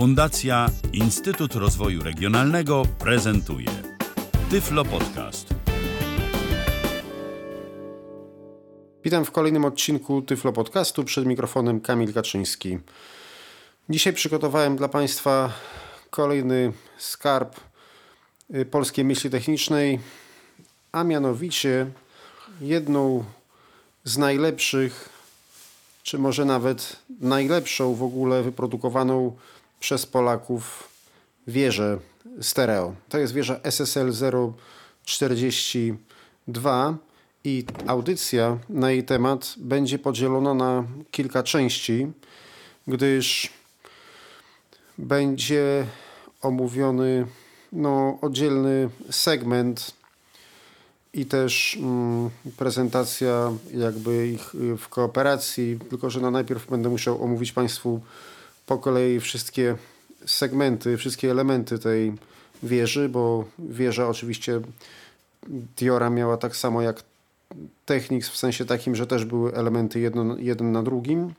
Fundacja Instytut Rozwoju Regionalnego prezentuje Tyflo Podcast. Witam w kolejnym odcinku Tyflo Podcastu. Przed mikrofonem Kamil Kaczyński. Dzisiaj przygotowałem dla Państwa kolejny skarb y, polskiej myśli technicznej, a mianowicie jedną z najlepszych, czy może nawet najlepszą w ogóle wyprodukowaną przez Polaków wieżę stereo. To jest wieża SSL 042 i audycja na jej temat będzie podzielona na kilka części, gdyż będzie omówiony no, oddzielny segment i też mm, prezentacja jakby ich y, w kooperacji, tylko że no najpierw będę musiał omówić Państwu po kolei wszystkie segmenty, wszystkie elementy tej wieży, bo wieża oczywiście Diora miała tak samo jak Technics w sensie takim, że też były elementy jedno, jeden na drugim.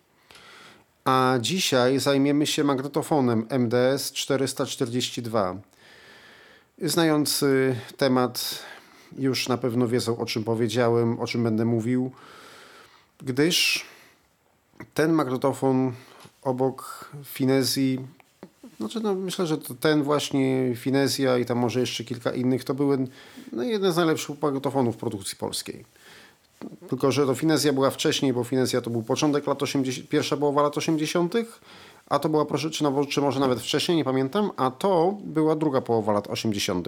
A dzisiaj zajmiemy się magnetofonem MDS 442. Znający temat już na pewno wiedzą o czym powiedziałem, o czym będę mówił, gdyż ten magnetofon obok Finezji, znaczy no myślę, że ten właśnie Finezja i tam może jeszcze kilka innych, to były no, jeden z najlepszych magnetofonów produkcji polskiej. Tylko, że to Finezja była wcześniej, bo Finezja to był początek lat 80., pierwsza połowa lat 80., a to była, proszę, czy, czy może nawet wcześniej, nie pamiętam, a to była druga połowa lat 80.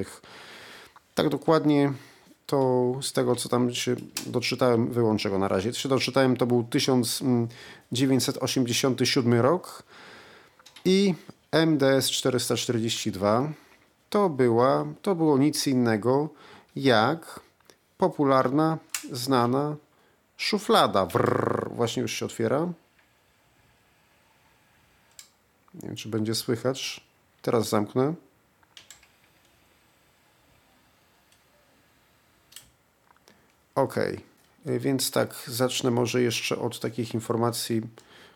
Tak dokładnie to z tego, co tam się doczytałem, wyłączę go na razie. Co się doczytałem, to był 1987 rok i MDS 442 to była, to było nic innego jak popularna, znana szuflada. Wrr, właśnie już się otwiera. Nie wiem, czy będzie słychać. Teraz zamknę. Ok, więc tak, zacznę może jeszcze od takich informacji,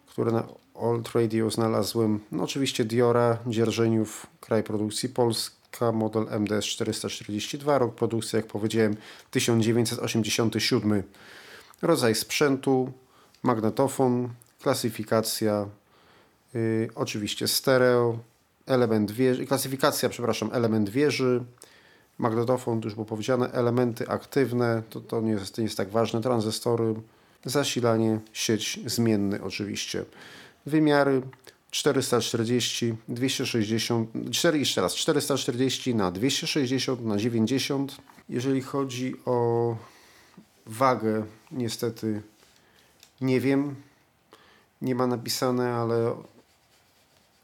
które na Old Radio znalazłem. No oczywiście Diora, Dzierżeniów, kraj produkcji Polska, model MDS 442, rok produkcji, jak powiedziałem, 1987. Rodzaj sprzętu, magnetofon, klasyfikacja, yy, oczywiście stereo, element wieży, klasyfikacja, przepraszam, element wieży, magnetofon, to już było powiedziane, elementy aktywne, to, to nie, jest, nie jest tak ważne, tranzystory, zasilanie, sieć zmienny oczywiście. Wymiary 440, 260, 4 jeszcze raz, 440 na 260 na 90. Jeżeli chodzi o wagę, niestety nie wiem, nie ma napisane, ale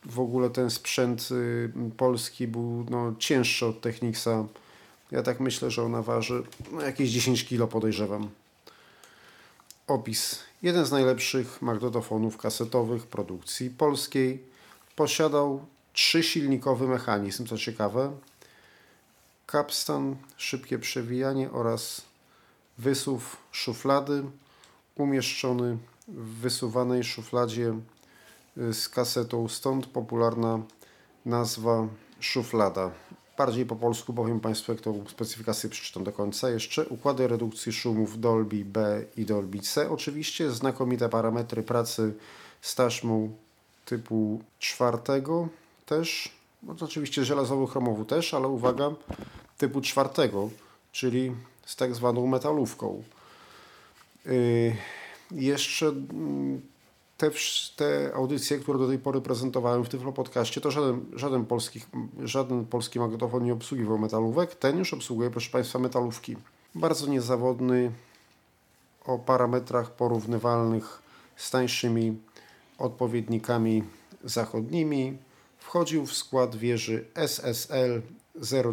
w ogóle ten sprzęt y, polski był no, cięższy od Technicsa ja tak myślę, że ona waży no, jakieś 10 kg podejrzewam. Opis. Jeden z najlepszych magnetofonów kasetowych produkcji polskiej. Posiadał trzysilnikowy mechanizm, co ciekawe. Kapstan, szybkie przewijanie oraz wysuw szuflady umieszczony w wysuwanej szufladzie y, z kasetą, stąd popularna nazwa szuflada. Bardziej po polsku powiem Państwu, jak tą specyfikację przeczytam do końca. Jeszcze układy redukcji szumów Dolby B i Dolby C. Oczywiście znakomite parametry pracy z taśmą typu czwartego też. No to oczywiście żelazowo chromowu też, ale uwaga, typu czwartego, czyli z tak zwaną metalówką. Yy, jeszcze yy, te, te audycje, które do tej pory prezentowałem w Tyflo Podcaście, to żaden, żaden, polski, żaden polski magnetofon nie obsługiwał metalówek. Ten już obsługuje, proszę Państwa, metalówki. Bardzo niezawodny, o parametrach porównywalnych z tańszymi odpowiednikami zachodnimi. Wchodził w skład wieży SSL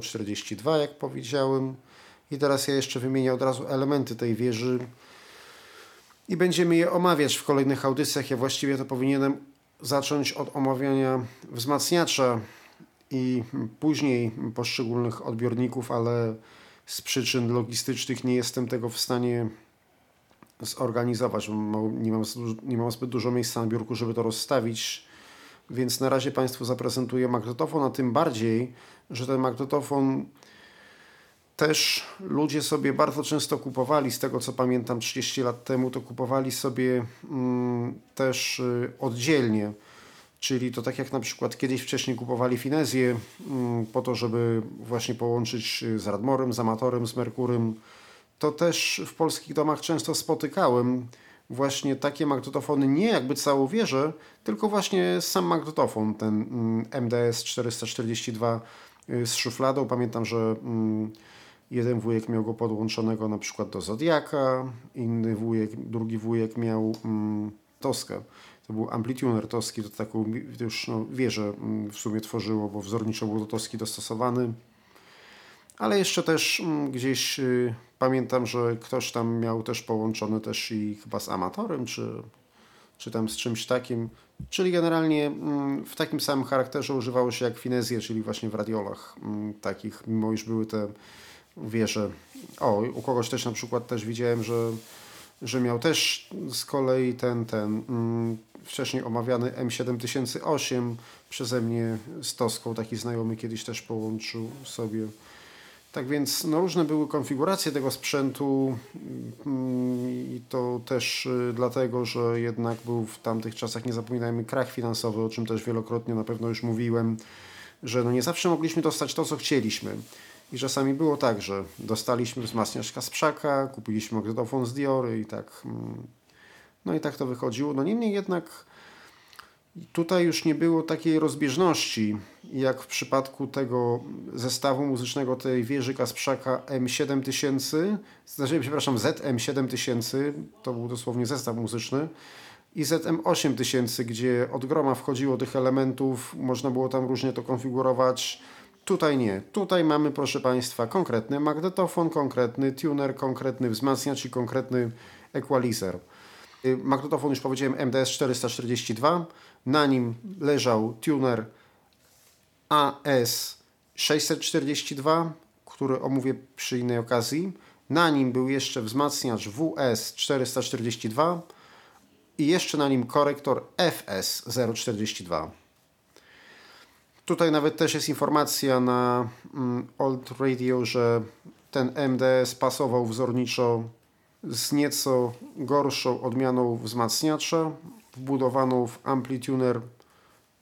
042, jak powiedziałem. I teraz ja jeszcze wymienię od razu elementy tej wieży i będziemy je omawiać w kolejnych audycjach. Ja właściwie to powinienem zacząć od omawiania wzmacniacza i później poszczególnych odbiorników, ale z przyczyn logistycznych nie jestem tego w stanie zorganizować. Nie mam, nie mam zbyt dużo miejsca na biurku, żeby to rozstawić. Więc na razie Państwu zaprezentuję magnetofon, a tym bardziej, że ten magnetofon też ludzie sobie bardzo często kupowali, z tego co pamiętam 30 lat temu, to kupowali sobie mm, też y, oddzielnie. Czyli to tak jak na przykład kiedyś wcześniej kupowali finezję mm, po to, żeby właśnie połączyć y, z Radmorem, z Amatorem, z Merkurym. To też w polskich domach często spotykałem właśnie takie magnetofony, nie jakby całą wieżę, tylko właśnie sam magnetofon, ten MDS 442 z szufladą. Pamiętam, że mm, jeden wujek miał go podłączonego na przykład do Zodiaka, inny wujek, drugi wujek miał mm, Toskę. To był amplituner Toski, to taką już no, wieżę mm, w sumie tworzyło, bo wzorniczo był do Toski dostosowany. Ale jeszcze też gdzieś y, pamiętam, że ktoś tam miał też połączony też i chyba z amatorem, czy, czy tam z czymś takim. Czyli generalnie mm, w takim samym charakterze używało się jak finezje, czyli właśnie w radiolach mm, takich, mimo iż były te wieże. O, u kogoś też na przykład też widziałem, że, że miał też z kolei ten, ten mm, wcześniej omawiany M7008 przeze mnie z Toską, taki znajomy kiedyś też połączył sobie. Tak więc no, różne były konfiguracje tego sprzętu mm, i to też y, dlatego, że jednak był w tamtych czasach, nie zapominajmy, krach finansowy, o czym też wielokrotnie na pewno już mówiłem, że no nie zawsze mogliśmy dostać to, co chcieliśmy. I czasami było tak, że dostaliśmy wzmacniacz Kasprzaka, kupiliśmy magnetofon z Diory i tak. Mm, no i tak to wychodziło. No niemniej jednak Tutaj już nie było takiej rozbieżności, jak w przypadku tego zestawu muzycznego tej wieży Kasprzaka M7000, znaczy, przepraszam, ZM7000, to był dosłownie zestaw muzyczny, i ZM8000, gdzie od groma wchodziło tych elementów, można było tam różnie to konfigurować. Tutaj nie. Tutaj mamy, proszę Państwa, konkretny magnetofon, konkretny tuner, konkretny wzmacniacz i konkretny equalizer. Y, magnetofon już powiedziałem MDS 442. Na nim leżał tuner AS 642, który omówię przy innej okazji. Na nim był jeszcze wzmacniacz WS 442 i jeszcze na nim korektor FS 042. Tutaj nawet też jest informacja na mm, Old Radio, że ten MDS pasował wzorniczo z nieco gorszą odmianą wzmacniacza, wbudowaną w Amplituner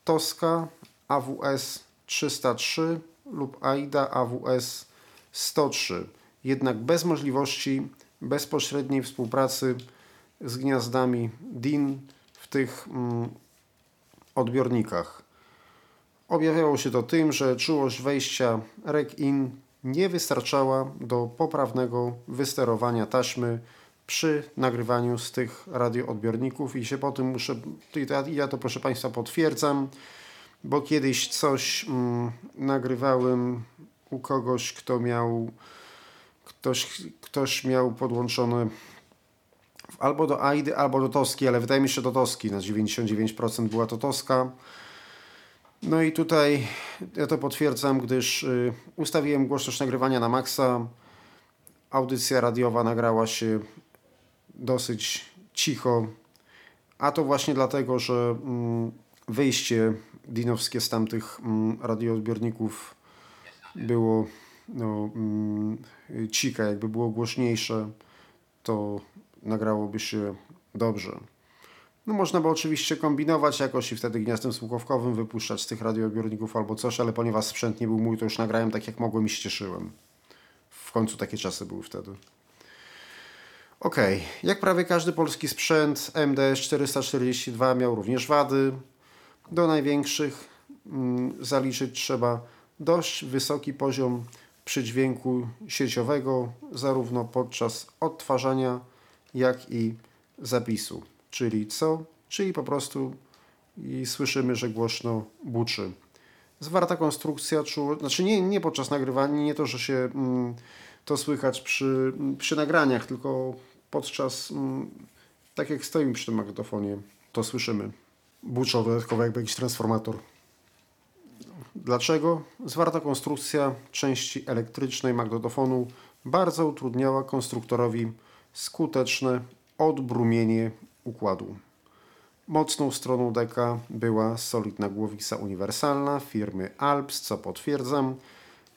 Tosca AWS 303 lub AIDA AWS 103, jednak bez możliwości bezpośredniej współpracy z gniazdami DIN w tych mm, odbiornikach. Objawiało się to tym, że czułość wejścia REC-IN nie wystarczała do poprawnego wysterowania taśmy przy nagrywaniu z tych radioodbiorników i się po tym muszę, ja to proszę Państwa potwierdzam, bo kiedyś coś mm, nagrywałem u kogoś, kto miał ktoś, ktoś miał podłączony albo do AIDY, albo do Toski, ale wydaje mi się, do Toski, na 99% była to Toska. No i tutaj ja to potwierdzam, gdyż y, ustawiłem głośność nagrywania na maksa. Audycja radiowa nagrała się dosyć cicho, a to właśnie dlatego, że mm, wyjście dinowskie z tamtych mm, radioodbiorników było no, mm, jakby było głośniejsze, to nagrałoby się dobrze. No można by oczywiście kombinować jakoś i wtedy gniazdem słuchawkowym wypuszczać z tych radioodbiorników albo coś, ale ponieważ sprzęt nie był mój, to już nagrałem tak jak mogłem i się cieszyłem. W końcu takie czasy były wtedy. Ok, jak prawie każdy polski sprzęt, MDS 442 miał również wady. Do największych mm, zaliczyć trzeba dość wysoki poziom przydźwięku sieciowego, zarówno podczas odtwarzania, jak i zapisu. Czyli co? Czyli po prostu i słyszymy, że głośno buczy. Zwarta konstrukcja, czu... znaczy nie, nie podczas nagrywania, nie to, że się mm, to słychać przy, przy nagraniach, tylko podczas, mm, tak jak stoimy przy tym magnetofonie, to słyszymy. Buczą dodatkowo jakby jakiś transformator. Dlaczego? Zwarta konstrukcja części elektrycznej magnetofonu bardzo utrudniała konstruktorowi skuteczne odbrumienie układu. Mocną stroną deka była solidna głowica uniwersalna firmy Alps, co potwierdzam.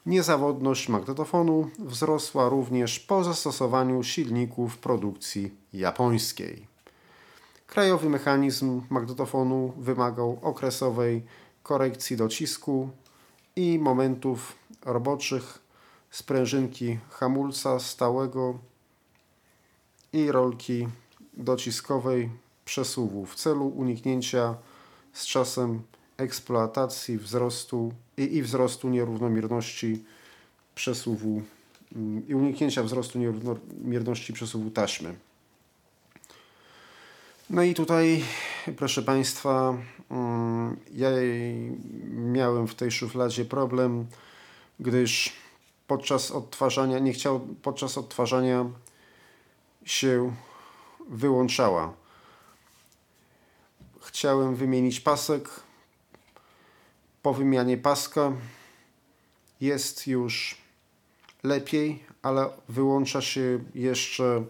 Niezawodność magnetofonu wzrosła również po zastosowaniu silników produkcji japońskiej. Krajowy mechanizm magnetofonu wymagał okresowej korekcji docisku i momentów roboczych sprężynki hamulca stałego i rolki dociskowej przesuwu w celu uniknięcia z czasem eksploatacji wzrostu i, i wzrostu nierównomierności przesuwu mm, i uniknięcia wzrostu nierównomierności przesuwu taśmy. No i tutaj, proszę Państwa, mm, ja miałem w tej szufladzie problem, gdyż podczas odtwarzania, nie chciał, podczas odtwarzania się wyłączała. Chciałem wymienić pasek. Po wymianie paska jest już lepiej, ale wyłącza się jeszcze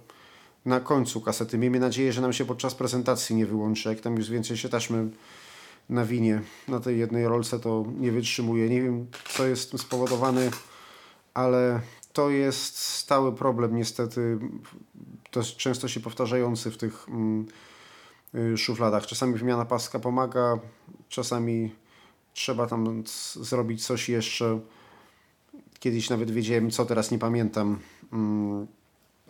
na końcu kasety. Miejmy nadzieję, że nam się podczas prezentacji nie wyłączy. Jak tam już więcej się taśmy nawinie na tej jednej rolce, to nie wytrzymuje. Nie wiem, co jest tym spowodowane, ale to jest stały problem niestety, jest często się powtarzający w tych mm, y, szufladach. Czasami wymiana paska pomaga, czasami trzeba tam zrobić coś jeszcze. Kiedyś nawet wiedziałem co, teraz nie pamiętam. Mm,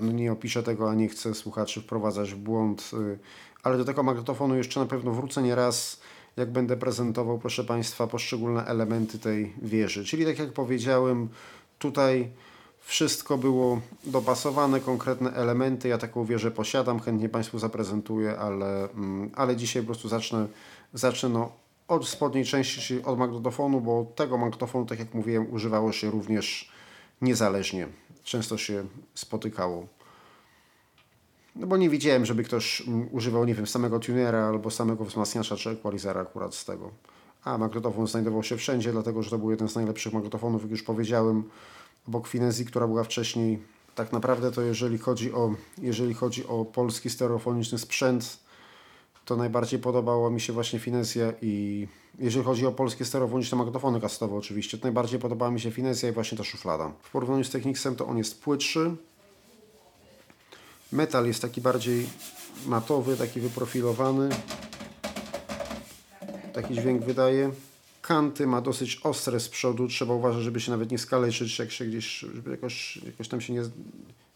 no nie opiszę tego, a nie chcę słuchaczy wprowadzać w błąd, y, ale do tego magnetofonu jeszcze na pewno wrócę nie raz, jak będę prezentował, proszę Państwa, poszczególne elementy tej wieży. Czyli tak jak powiedziałem, tutaj wszystko było dopasowane, konkretne elementy. Ja taką wieżę posiadam, chętnie Państwu zaprezentuję, ale, mm, ale dzisiaj po prostu zacznę, zacznę no, od spodniej części, czyli od magnetofonu, bo tego magnetofonu, tak jak mówiłem, używało się również niezależnie. Często się spotykało. No bo nie widziałem, żeby ktoś mm, używał, nie wiem, samego tunera albo samego wzmacniacza czy equalizera akurat z tego. A magnetofon znajdował się wszędzie, dlatego że to był jeden z najlepszych magnetofonów, jak już powiedziałem, obok Finezji, która była wcześniej. Tak naprawdę to jeżeli chodzi o, jeżeli chodzi o polski stereofoniczny sprzęt, to najbardziej podobało mi się właśnie Finezja i jeżeli chodzi o polskie stereofoniczne magnetofony kasetowe oczywiście, to najbardziej podobała mi się Finezja i właśnie ta szuflada. W porównaniu z Technicsem to on jest płytszy. Metal jest taki bardziej matowy, taki wyprofilowany. Taki dźwięk wydaje. Kanty ma dosyć ostre z przodu. Trzeba uważać, żeby się nawet nie skaleczyć, jak się gdzieś, żeby jakoś, jakoś tam się nie,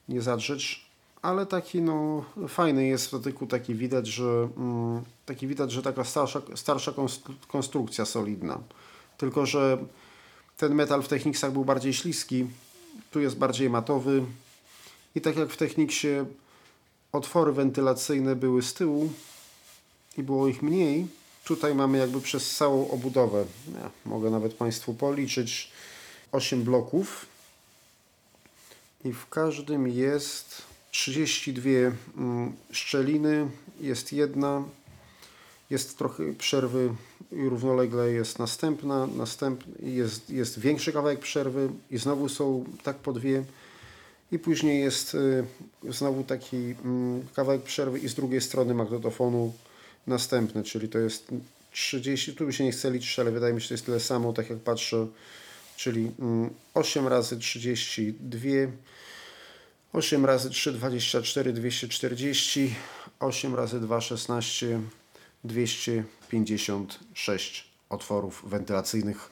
nie zadrzeć. Ale taki no, fajny jest w dotyku, taki widać, że mm, taki widać, że taka starsza, starsza konstrukcja solidna. Tylko, że ten metal w Technicsach był bardziej śliski, tu jest bardziej matowy i tak jak w Technicsie otwory wentylacyjne były z tyłu i było ich mniej, Tutaj mamy jakby przez całą obudowę, ja mogę nawet Państwu policzyć, 8 bloków. I w każdym jest 32 mm, szczeliny, jest jedna, jest trochę przerwy i równolegle jest następna, następny, jest, jest większy kawałek przerwy i znowu są tak po dwie. I później jest y, znowu taki mm, kawałek przerwy i z drugiej strony magnetofonu następne, czyli to jest 30, tu by się nie chce liczyć, ale wydaje mi się, że to jest tyle samo, tak jak patrzę, czyli 8 mm, razy 32, 8 razy 3, 24, 240, 8 razy 2, 16, 256 otworów wentylacyjnych.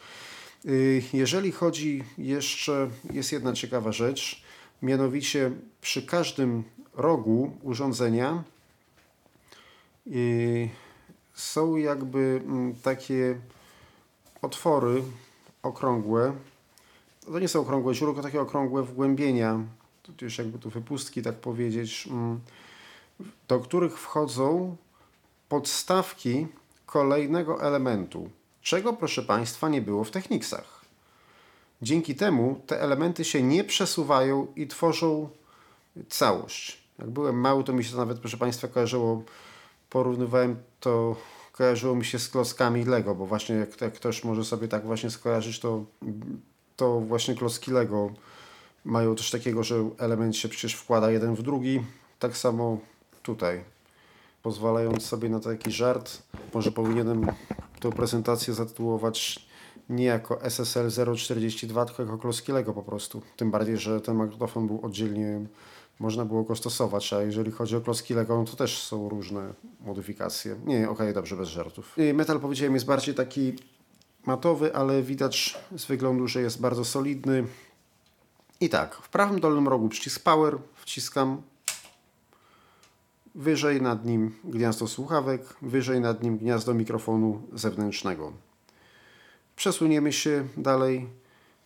Y, jeżeli chodzi jeszcze, jest jedna ciekawa rzecz, mianowicie przy każdym rogu urządzenia są jakby mm, takie otwory okrągłe. To nie są okrągłe źródła, takie okrągłe wgłębienia, to już jakby tu wypustki, tak powiedzieć, mm, do których wchodzą podstawki kolejnego elementu, czego proszę Państwa nie było w Technicsach. Dzięki temu te elementy się nie przesuwają i tworzą całość. Jak byłem mały, to mi się to nawet, proszę Państwa, kojarzyło porównywałem to, kojarzyło mi się z klockami Lego, bo właśnie jak, jak ktoś może sobie tak właśnie skojarzyć, to, to właśnie klocki Lego mają coś takiego, że element się przecież wkłada jeden w drugi. Tak samo tutaj. pozwalając sobie na taki żart, może powinienem tę prezentację zatytułować nie jako SSL 042, tylko jako Kloskilego po prostu. Tym bardziej, że ten magnetofon był oddzielnie, można było go stosować, a jeżeli chodzi o Kloskilego, no to też są różne modyfikacje. Nie, okej, okay, dobrze, bez żartów. Metal, powiedziałem, jest bardziej taki matowy, ale widać z wyglądu, że jest bardzo solidny. I tak, w prawym dolnym rogu przycisk Power, wciskam wyżej nad nim gniazdo słuchawek, wyżej nad nim gniazdo mikrofonu zewnętrznego. Przesuniemy się dalej.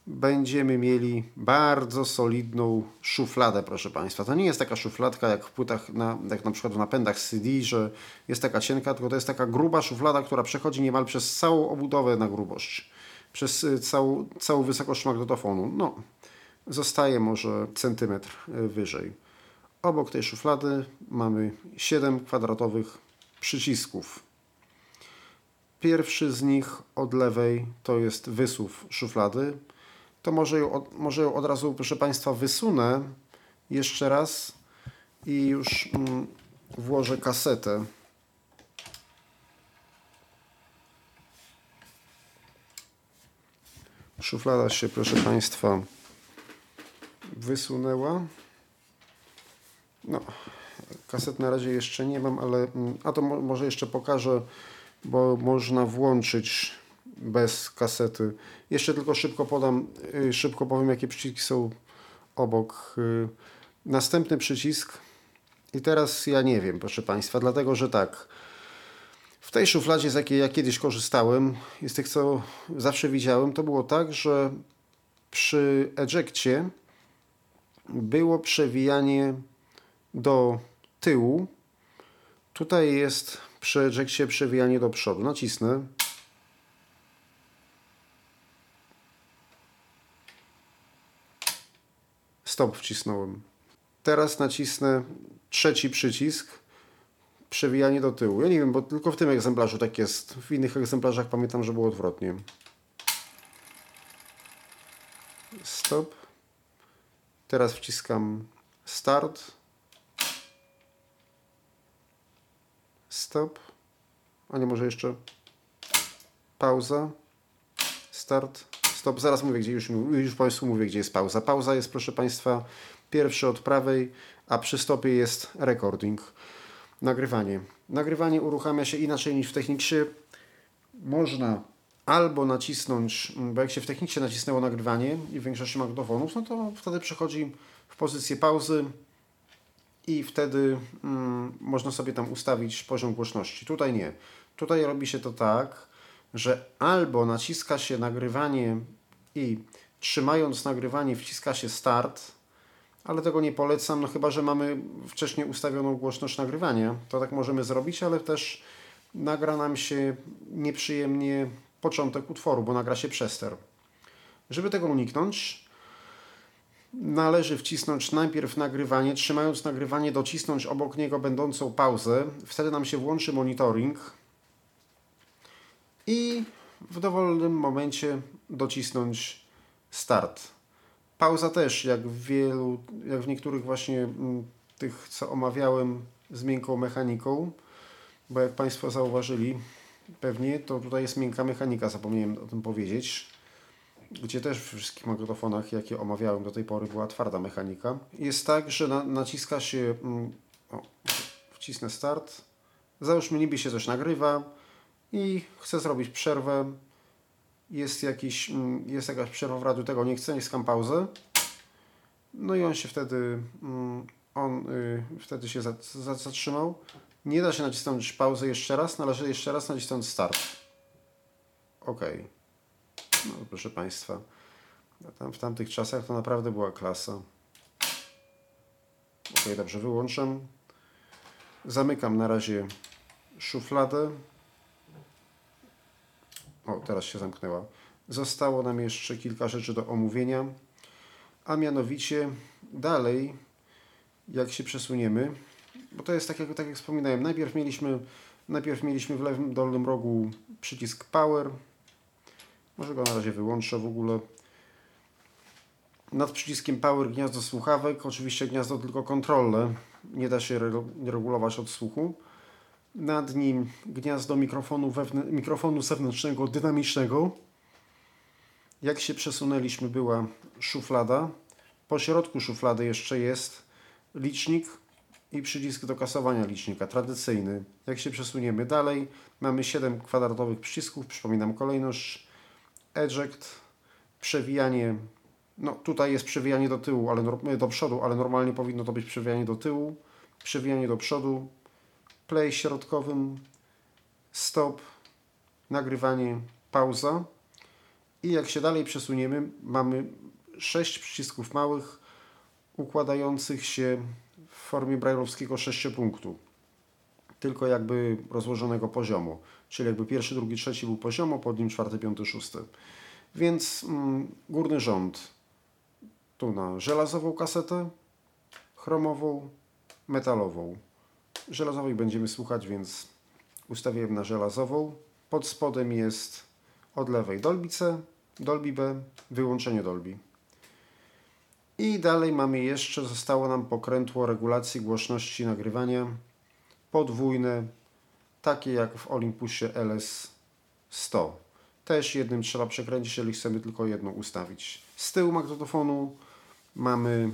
Będziemy mieli bardzo solidną szufladę, proszę Państwa. To nie jest taka szufladka jak w płytach, na, jak na przykład w napędach CD, że jest taka cienka, tylko to jest taka gruba szuflada, która przechodzi niemal przez całą obudowę na grubość. Przez y, całą, całą wysokość magnetofonu. No, zostaje może centymetr y, wyżej. Obok tej szuflady mamy 7 kwadratowych przycisków. Pierwszy z nich od lewej to jest wysuw szuflady. To może ją, od, może ją od razu, proszę Państwa, wysunę jeszcze raz i już mm, włożę kasetę. Szuflada się, proszę Państwa, wysunęła. No, kaset na razie jeszcze nie mam, ale mm, a to mo może jeszcze pokażę, bo można włączyć bez kasety. Jeszcze tylko szybko podam, y, szybko powiem, jakie przyciski są obok. Y, następny przycisk i teraz ja nie wiem, proszę Państwa, dlatego że tak. W tej szufladzie, z jakiej ja kiedyś korzystałem, z tych, co zawsze widziałem, to było tak, że przy ejectie było przewijanie do tyłu. Tutaj jest przy ejectie przewijanie do przodu. Nacisnę. Stop wcisnąłem. Teraz nacisnę trzeci przycisk. Przewijanie do tyłu. Ja nie wiem, bo tylko w tym egzemplarzu tak jest. W innych egzemplarzach pamiętam, że było odwrotnie. Stop. Teraz wciskam start. Stop. A nie może jeszcze pauza. Start. Stop. Zaraz mówię, gdzie już, już Państwu mówię, gdzie jest pauza. Pauza jest, proszę Państwa, pierwszy od prawej, a przy stopie jest recording. Nagrywanie. Nagrywanie uruchamia się inaczej niż w Techniksie. Można albo nacisnąć, bo jak się w Techniksie nacisnęło nagrywanie i w większości magnetofonów, no to wtedy przechodzi w pozycję pauzy, i wtedy mm, można sobie tam ustawić poziom głośności. Tutaj nie. Tutaj robi się to tak, że albo naciska się nagrywanie i trzymając nagrywanie wciska się start, ale tego nie polecam, no chyba, że mamy wcześniej ustawioną głośność nagrywania. To tak możemy zrobić, ale też nagra nam się nieprzyjemnie początek utworu, bo nagra się przester. Żeby tego uniknąć, należy wcisnąć najpierw nagrywanie, trzymając nagrywanie docisnąć obok niego będącą pauzę. Wtedy nam się włączy monitoring i w dowolnym momencie docisnąć start. Pauza też, jak w wielu, jak w niektórych właśnie mm, tych, co omawiałem z miękką mechaniką, bo jak Państwo zauważyli, pewnie to tutaj jest miękka mechanika, zapomniałem o tym powiedzieć gdzie też w wszystkich magnetofonach, jakie omawiałem do tej pory, była twarda mechanika. Jest tak, że na, naciska się, mm, o, wcisnę start, załóżmy niby się coś nagrywa i chcę zrobić przerwę, jest, jakiś, mm, jest jakaś przerwa w radiu, tego nie chcę, naciskam pauzę, no i on się wtedy, mm, on y, wtedy się zatrzymał. Nie da się nacisnąć pauzę jeszcze raz, należy jeszcze raz nacisnąć start. OK. No, proszę Państwa, tam, w tamtych czasach to naprawdę była klasa. Ok, dobrze, wyłączam. Zamykam na razie szufladę. O, teraz się zamknęła. Zostało nam jeszcze kilka rzeczy do omówienia, a mianowicie dalej, jak się przesuniemy, bo to jest tak jak, tak jak wspominałem, najpierw mieliśmy, najpierw mieliśmy w lewym dolnym rogu przycisk Power, może go na razie wyłączę w ogóle. Nad przyciskiem Power gniazdo słuchawek, oczywiście gniazdo tylko kontrolne, nie da się regulować odsłuchu. Nad nim gniazdo mikrofonu, wewnę- mikrofonu zewnętrznego, dynamicznego. Jak się przesunęliśmy, była szuflada. Po środku szuflady jeszcze jest licznik i przycisk do kasowania licznika, tradycyjny. Jak się przesuniemy dalej, mamy 7 kwadratowych przycisków, przypominam kolejność. Eject, przewijanie, no tutaj jest przewijanie do tyłu, ale do przodu, ale normalnie powinno to być przewijanie do tyłu, przewijanie do przodu, play środkowym, stop, nagrywanie, pauza. I jak się dalej przesuniemy, mamy 6 przycisków małych, układających się w formie brajlowskiego sześciopunktu. Tylko jakby rozłożonego poziomu. Czyli jakby pierwszy, drugi, trzeci był poziomo, pod nim czwarty, piąty, szósty. Więc mm, górny rząd tu na żelazową kasetę, chromową, metalową. Żelazowej będziemy słuchać, więc ustawiłem na żelazową. Pod spodem jest od lewej Dolby C, Dolby B, wyłączenie Dolby. I dalej mamy jeszcze, zostało nam pokrętło regulacji głośności nagrywania podwójne, takie jak w Olympusie LS 100. Też jednym trzeba przekręcić, jeżeli chcemy tylko jedno ustawić. Z tyłu magnetofonu mamy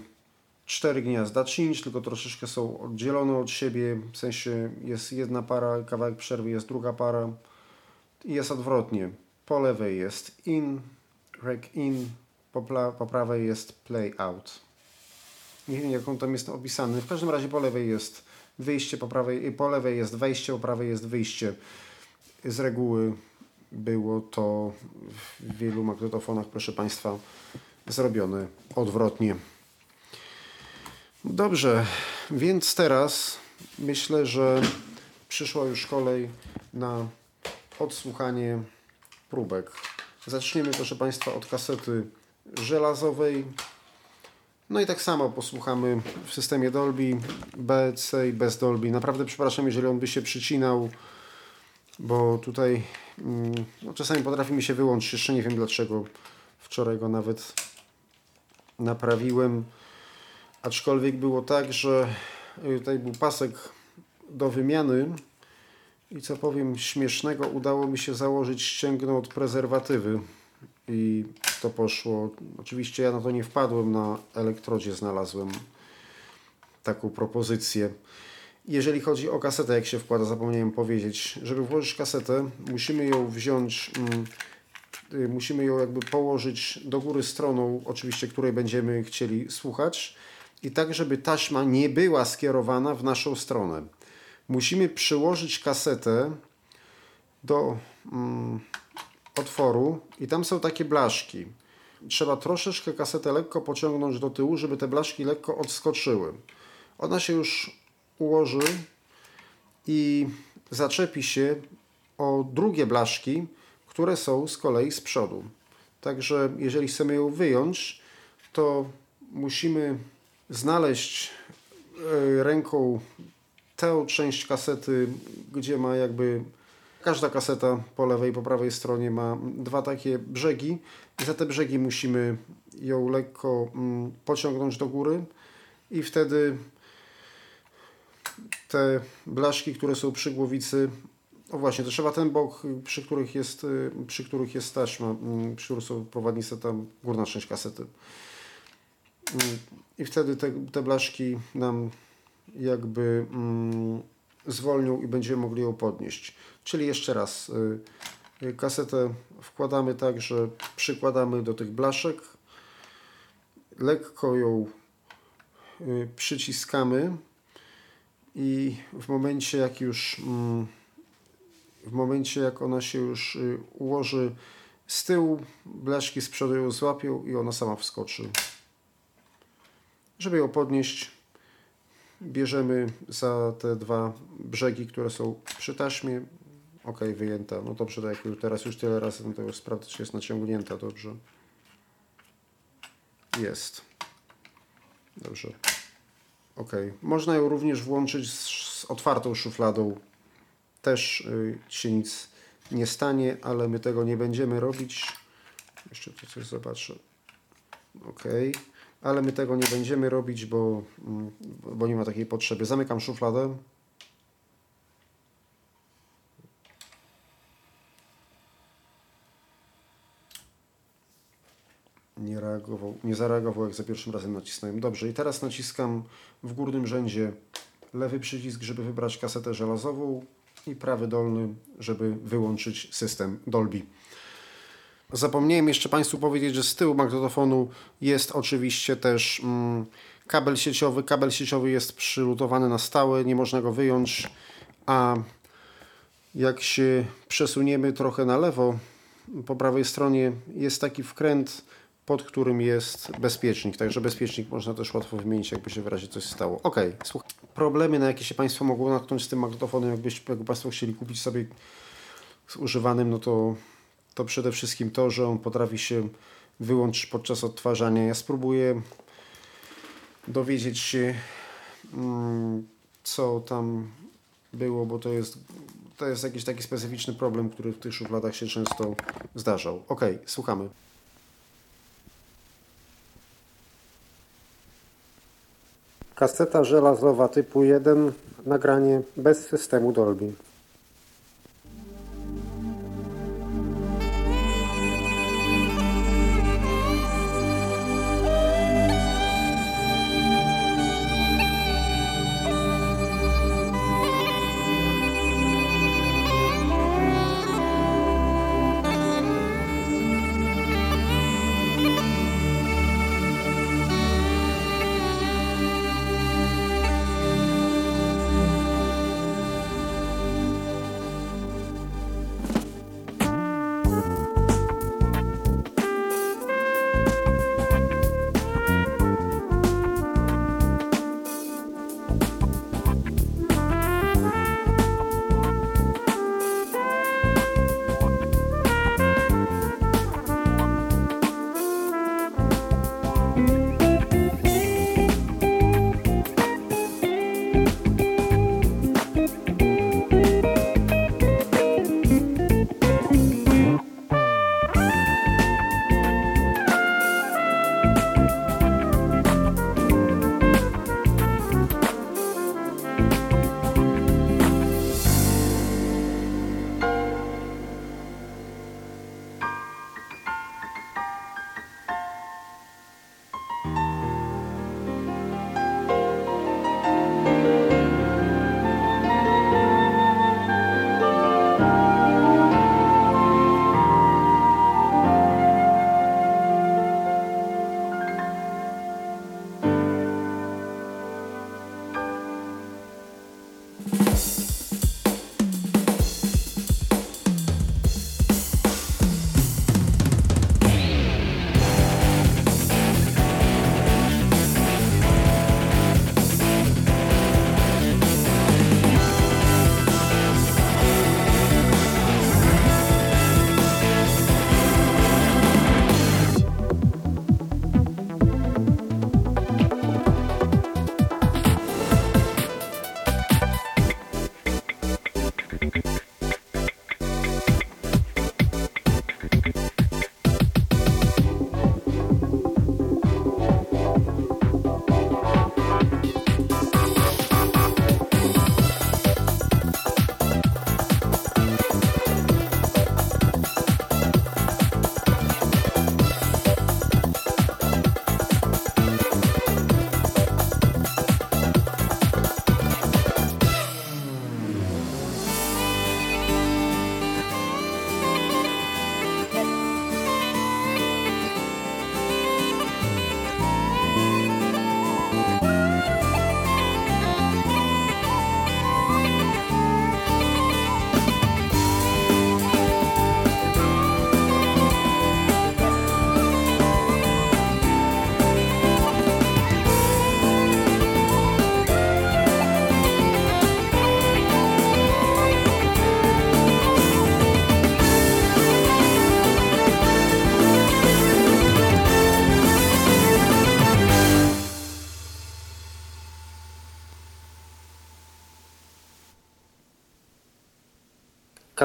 cztery gniazda cinch, tylko troszeczkę są oddzielone od siebie, w sensie jest jedna para, kawałek przerwy jest druga para i jest odwrotnie. Po lewej jest in, rec in, po, po prawej jest play out. Nie wiem jak on tam jest opisany. W każdym razie po lewej jest wyjście, po prawej, po lewej jest wejście, po prawej jest wyjście. Z reguły było to w wielu magnetofonach, proszę Państwa, zrobione odwrotnie. Dobrze, więc teraz myślę, że przyszła już kolej na odsłuchanie próbek. Zaczniemy, proszę Państwa, od kasety żelazowej. No i tak samo posłuchamy w systemie Dolby, B, C i bez Dolby. Naprawdę przepraszam, jeżeli on by się przycinał, bo tutaj mm, no, czasami potrafi mi się wyłączyć. Jeszcze nie wiem dlaczego. Wczoraj go nawet naprawiłem. Aczkolwiek było tak, że y, tutaj był pasek do wymiany i co powiem śmiesznego, udało mi się założyć ścięgno od prezerwatywy i to poszło. Oczywiście ja na to nie wpadłem, na elektrodzie znalazłem taką propozycję. Jeżeli chodzi o kasetę, jak się wkłada, zapomniałem powiedzieć, żeby włożyć kasetę, musimy ją wziąć, mm, y, musimy ją jakby położyć do góry stroną, oczywiście, której będziemy chcieli słuchać i tak, żeby taśma nie była skierowana w naszą stronę. Musimy przyłożyć kasetę do mm, otworu i tam są takie blaszki. Trzeba troszeczkę kasetę lekko pociągnąć do tyłu, żeby te blaszki lekko odskoczyły. Ona się już ułoży i zaczepi się o drugie blaszki, które są z kolei z przodu. Także jeżeli chcemy ją wyjąć, to musimy znaleźć e, ręką tę część kasety, gdzie ma jakby każda kaseta po lewej i po prawej stronie ma dwa takie brzegi i za te brzegi musimy ją lekko mm, pociągnąć do góry i wtedy te blaszki, które są przy głowicy, o właśnie, to trzeba ten bok, przy których jest, y, przy których jest taśma, mm, przy których są prowadnice, tam górna część kasety. I wtedy te, te blaszki nam jakby mm, zwolnią i będziemy mogli ją podnieść. Czyli jeszcze raz, y, y, kasetę wkładamy tak, że przykładamy do tych blaszek, lekko ją y, przyciskamy i w momencie jak już mm, w momencie jak ona się już y, ułoży z tyłu, blaszki z przodu ją złapią i ona sama wskoczy. Żeby ją podnieść, bierzemy za te dwa brzegi, które są przy taśmie. Ok, wyjęta. No dobrze, tak jak teraz już tyle razy, no to już sprawdzę, czy jest naciągnięta dobrze. Jest. Dobrze. Ok. Można ją również włączyć z, z otwartą szufladą. Też y, się nic nie stanie, ale my tego nie będziemy robić. Jeszcze tu coś zobaczę. Ok ale my tego nie będziemy robić, bo, mm, bo nie ma takiej potrzeby. Zamykam szufladę. Nie, reagował, nie zareagował jak za pierwszym razem nacisnąłem. Dobrze, i teraz naciskam w górnym rzędzie lewy przycisk, żeby wybrać kasetę żelazową i prawy dolny, żeby wyłączyć system Dolby. Zapomniałem jeszcze Państwu powiedzieć, że z tyłu magnetofonu jest oczywiście też mm, kabel sieciowy. Kabel sieciowy jest przylutowany na stałe, nie można go wyjąć, a jak się przesuniemy trochę na lewo, po prawej stronie jest taki wkręt, pod którym jest bezpiecznik. Także bezpiecznik można też łatwo wymienić, jakby się w razie coś stało. Ok, słuchaj. Problemy, na jakie się Państwo mogą natknąć z tym magnetofonem, jakbyście, jakby Państwo chcieli kupić sobie z używanym, no to, to przede wszystkim to, że on potrafi się wyłączyć podczas odtwarzania. Ja spróbuję dowiedzieć się, mm, co tam było, bo to jest, to jest jakiś taki specyficzny problem, który w tych szufladach się często zdarzał. Ok, słuchamy. Kaseta żelazowa typu 1, nagranie bez systemu Dolby.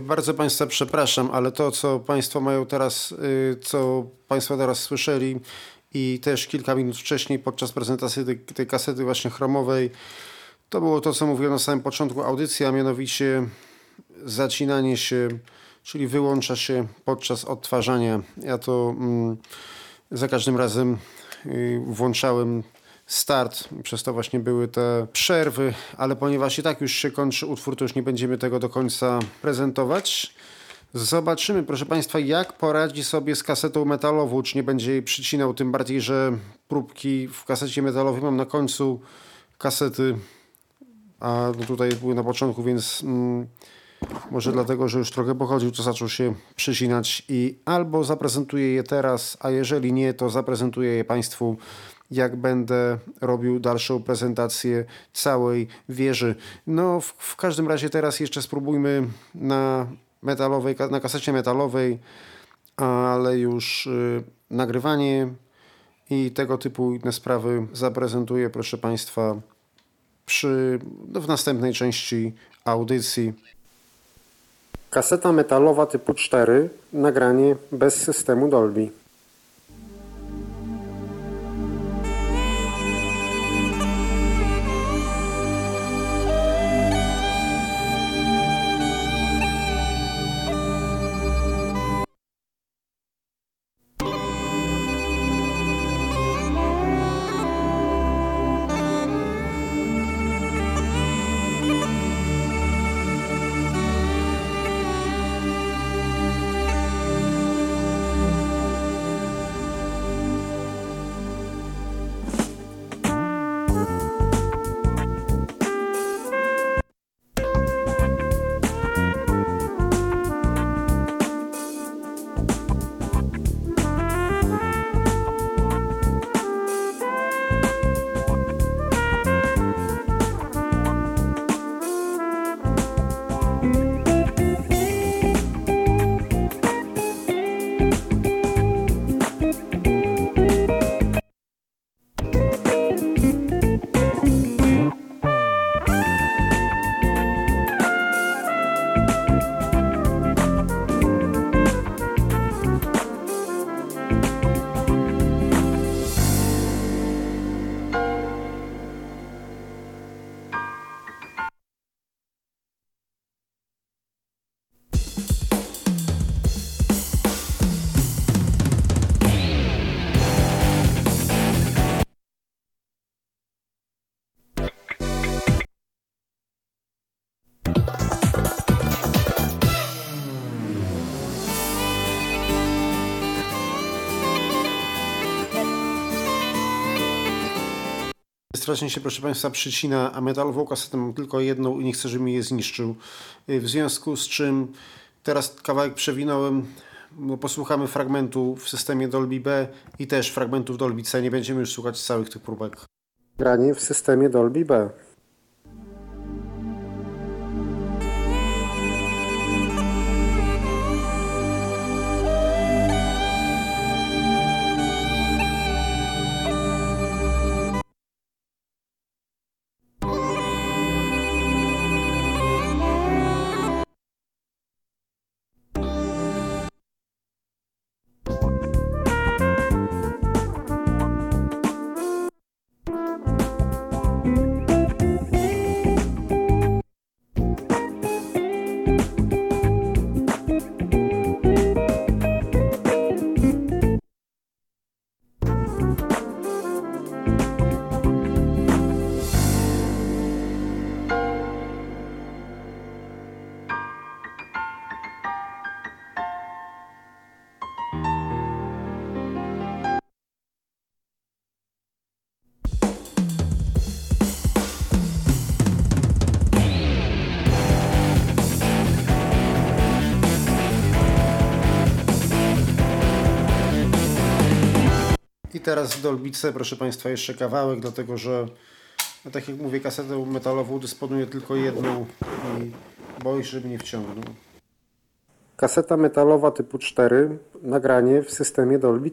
Bardzo Państwa przepraszam, ale to, co Państwo mają teraz, y, co Państwo teraz słyszeli i też kilka minut wcześniej podczas prezentacji tej, tej kasety właśnie chromowej, to było to, co mówiłem na samym początku audycji, a mianowicie zacinanie się, czyli wyłącza się podczas odtwarzania. Ja to mm, za każdym razem y, włączałem start, przez to właśnie były te przerwy, ale ponieważ i tak już się kończy utwór, to już nie będziemy tego do końca prezentować. Zobaczymy, proszę Państwa, jak poradzi sobie z kasetą metalową, czy nie będzie jej przycinał, tym bardziej, że próbki w kasecie metalowej mam na końcu kasety, a no tutaj były na początku, więc mm, może dlatego, że już trochę pochodził, to zaczął się przycinać i albo zaprezentuję je teraz, a jeżeli nie, to zaprezentuję je Państwu jak będę robił dalszą prezentację całej wieży. No, w, w każdym razie teraz jeszcze spróbujmy na metalowej, na kasecie metalowej, ale już y, nagrywanie i tego typu inne sprawy zaprezentuję, proszę Państwa, przy, no, w następnej części audycji. Kaseta metalowa typu 4, nagranie bez systemu Dolby. Strasznie się, proszę Państwa, przycina, a metalową kasetę mam tylko jedną i nie chcę, żeby mi je zniszczył. Y, W związku z czym teraz kawałek przewinąłem, no, posłuchamy fragmentu w systemie Dolby B i też fragmentu w Dolby C. Nie będziemy już słuchać całych tych próbek. Granie w systemie Dolby B. teraz w Dolbice, proszę Państwa, jeszcze kawałek, dlatego że, no tak jak mówię, kasetę metalową dysponuję tylko jedną i boję się, żeby nie wciągnął. Kaseta metalowa typu 4, nagranie w systemie Dolby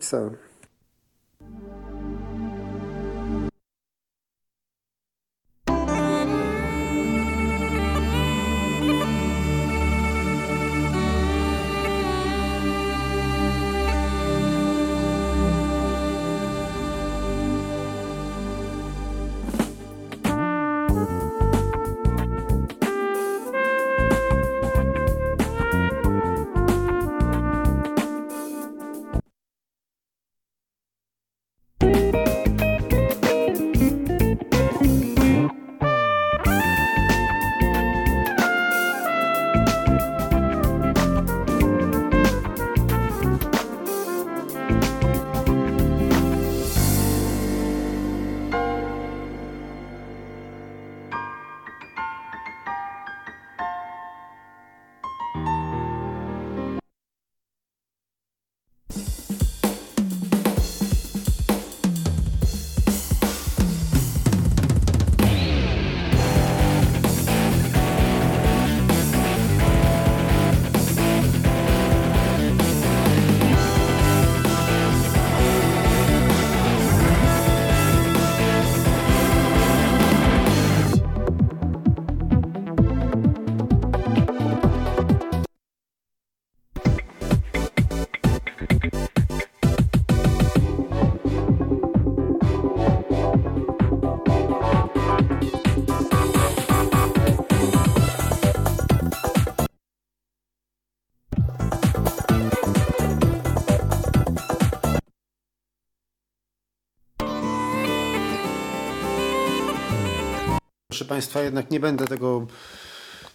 Państwa, jednak nie będę tego,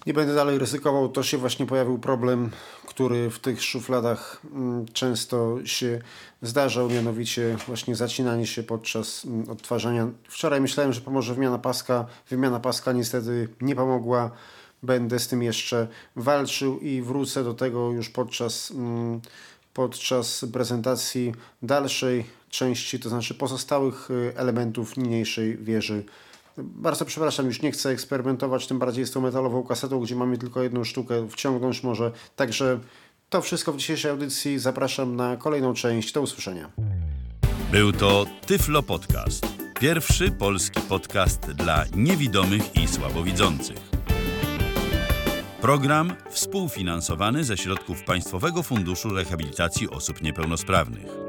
nie będę dalej ryzykował. To się właśnie pojawił problem, który w tych szufladach mm, często się zdarzał, mianowicie właśnie zacinanie się podczas mm, odtwarzania. Wczoraj myślałem, że pomoże wymiana paska. Wymiana paska niestety nie pomogła. Będę z tym jeszcze walczył i wrócę do tego już podczas, mm, podczas prezentacji dalszej części, to znaczy pozostałych y, elementów niniejszej wieży. Bardzo przepraszam, już nie chcę eksperymentować, tym bardziej z tą metalową kasetą, gdzie mamy tylko jedną sztukę, wciągnąć może. Także to wszystko w dzisiejszej audycji. Zapraszam na kolejną część. Do usłyszenia. Był to Tyflo Podcast. Pierwszy polski podcast dla niewidomych i słabowidzących. Program współfinansowany ze środków Państwowego Funduszu Rehabilitacji Osób Niepełnosprawnych.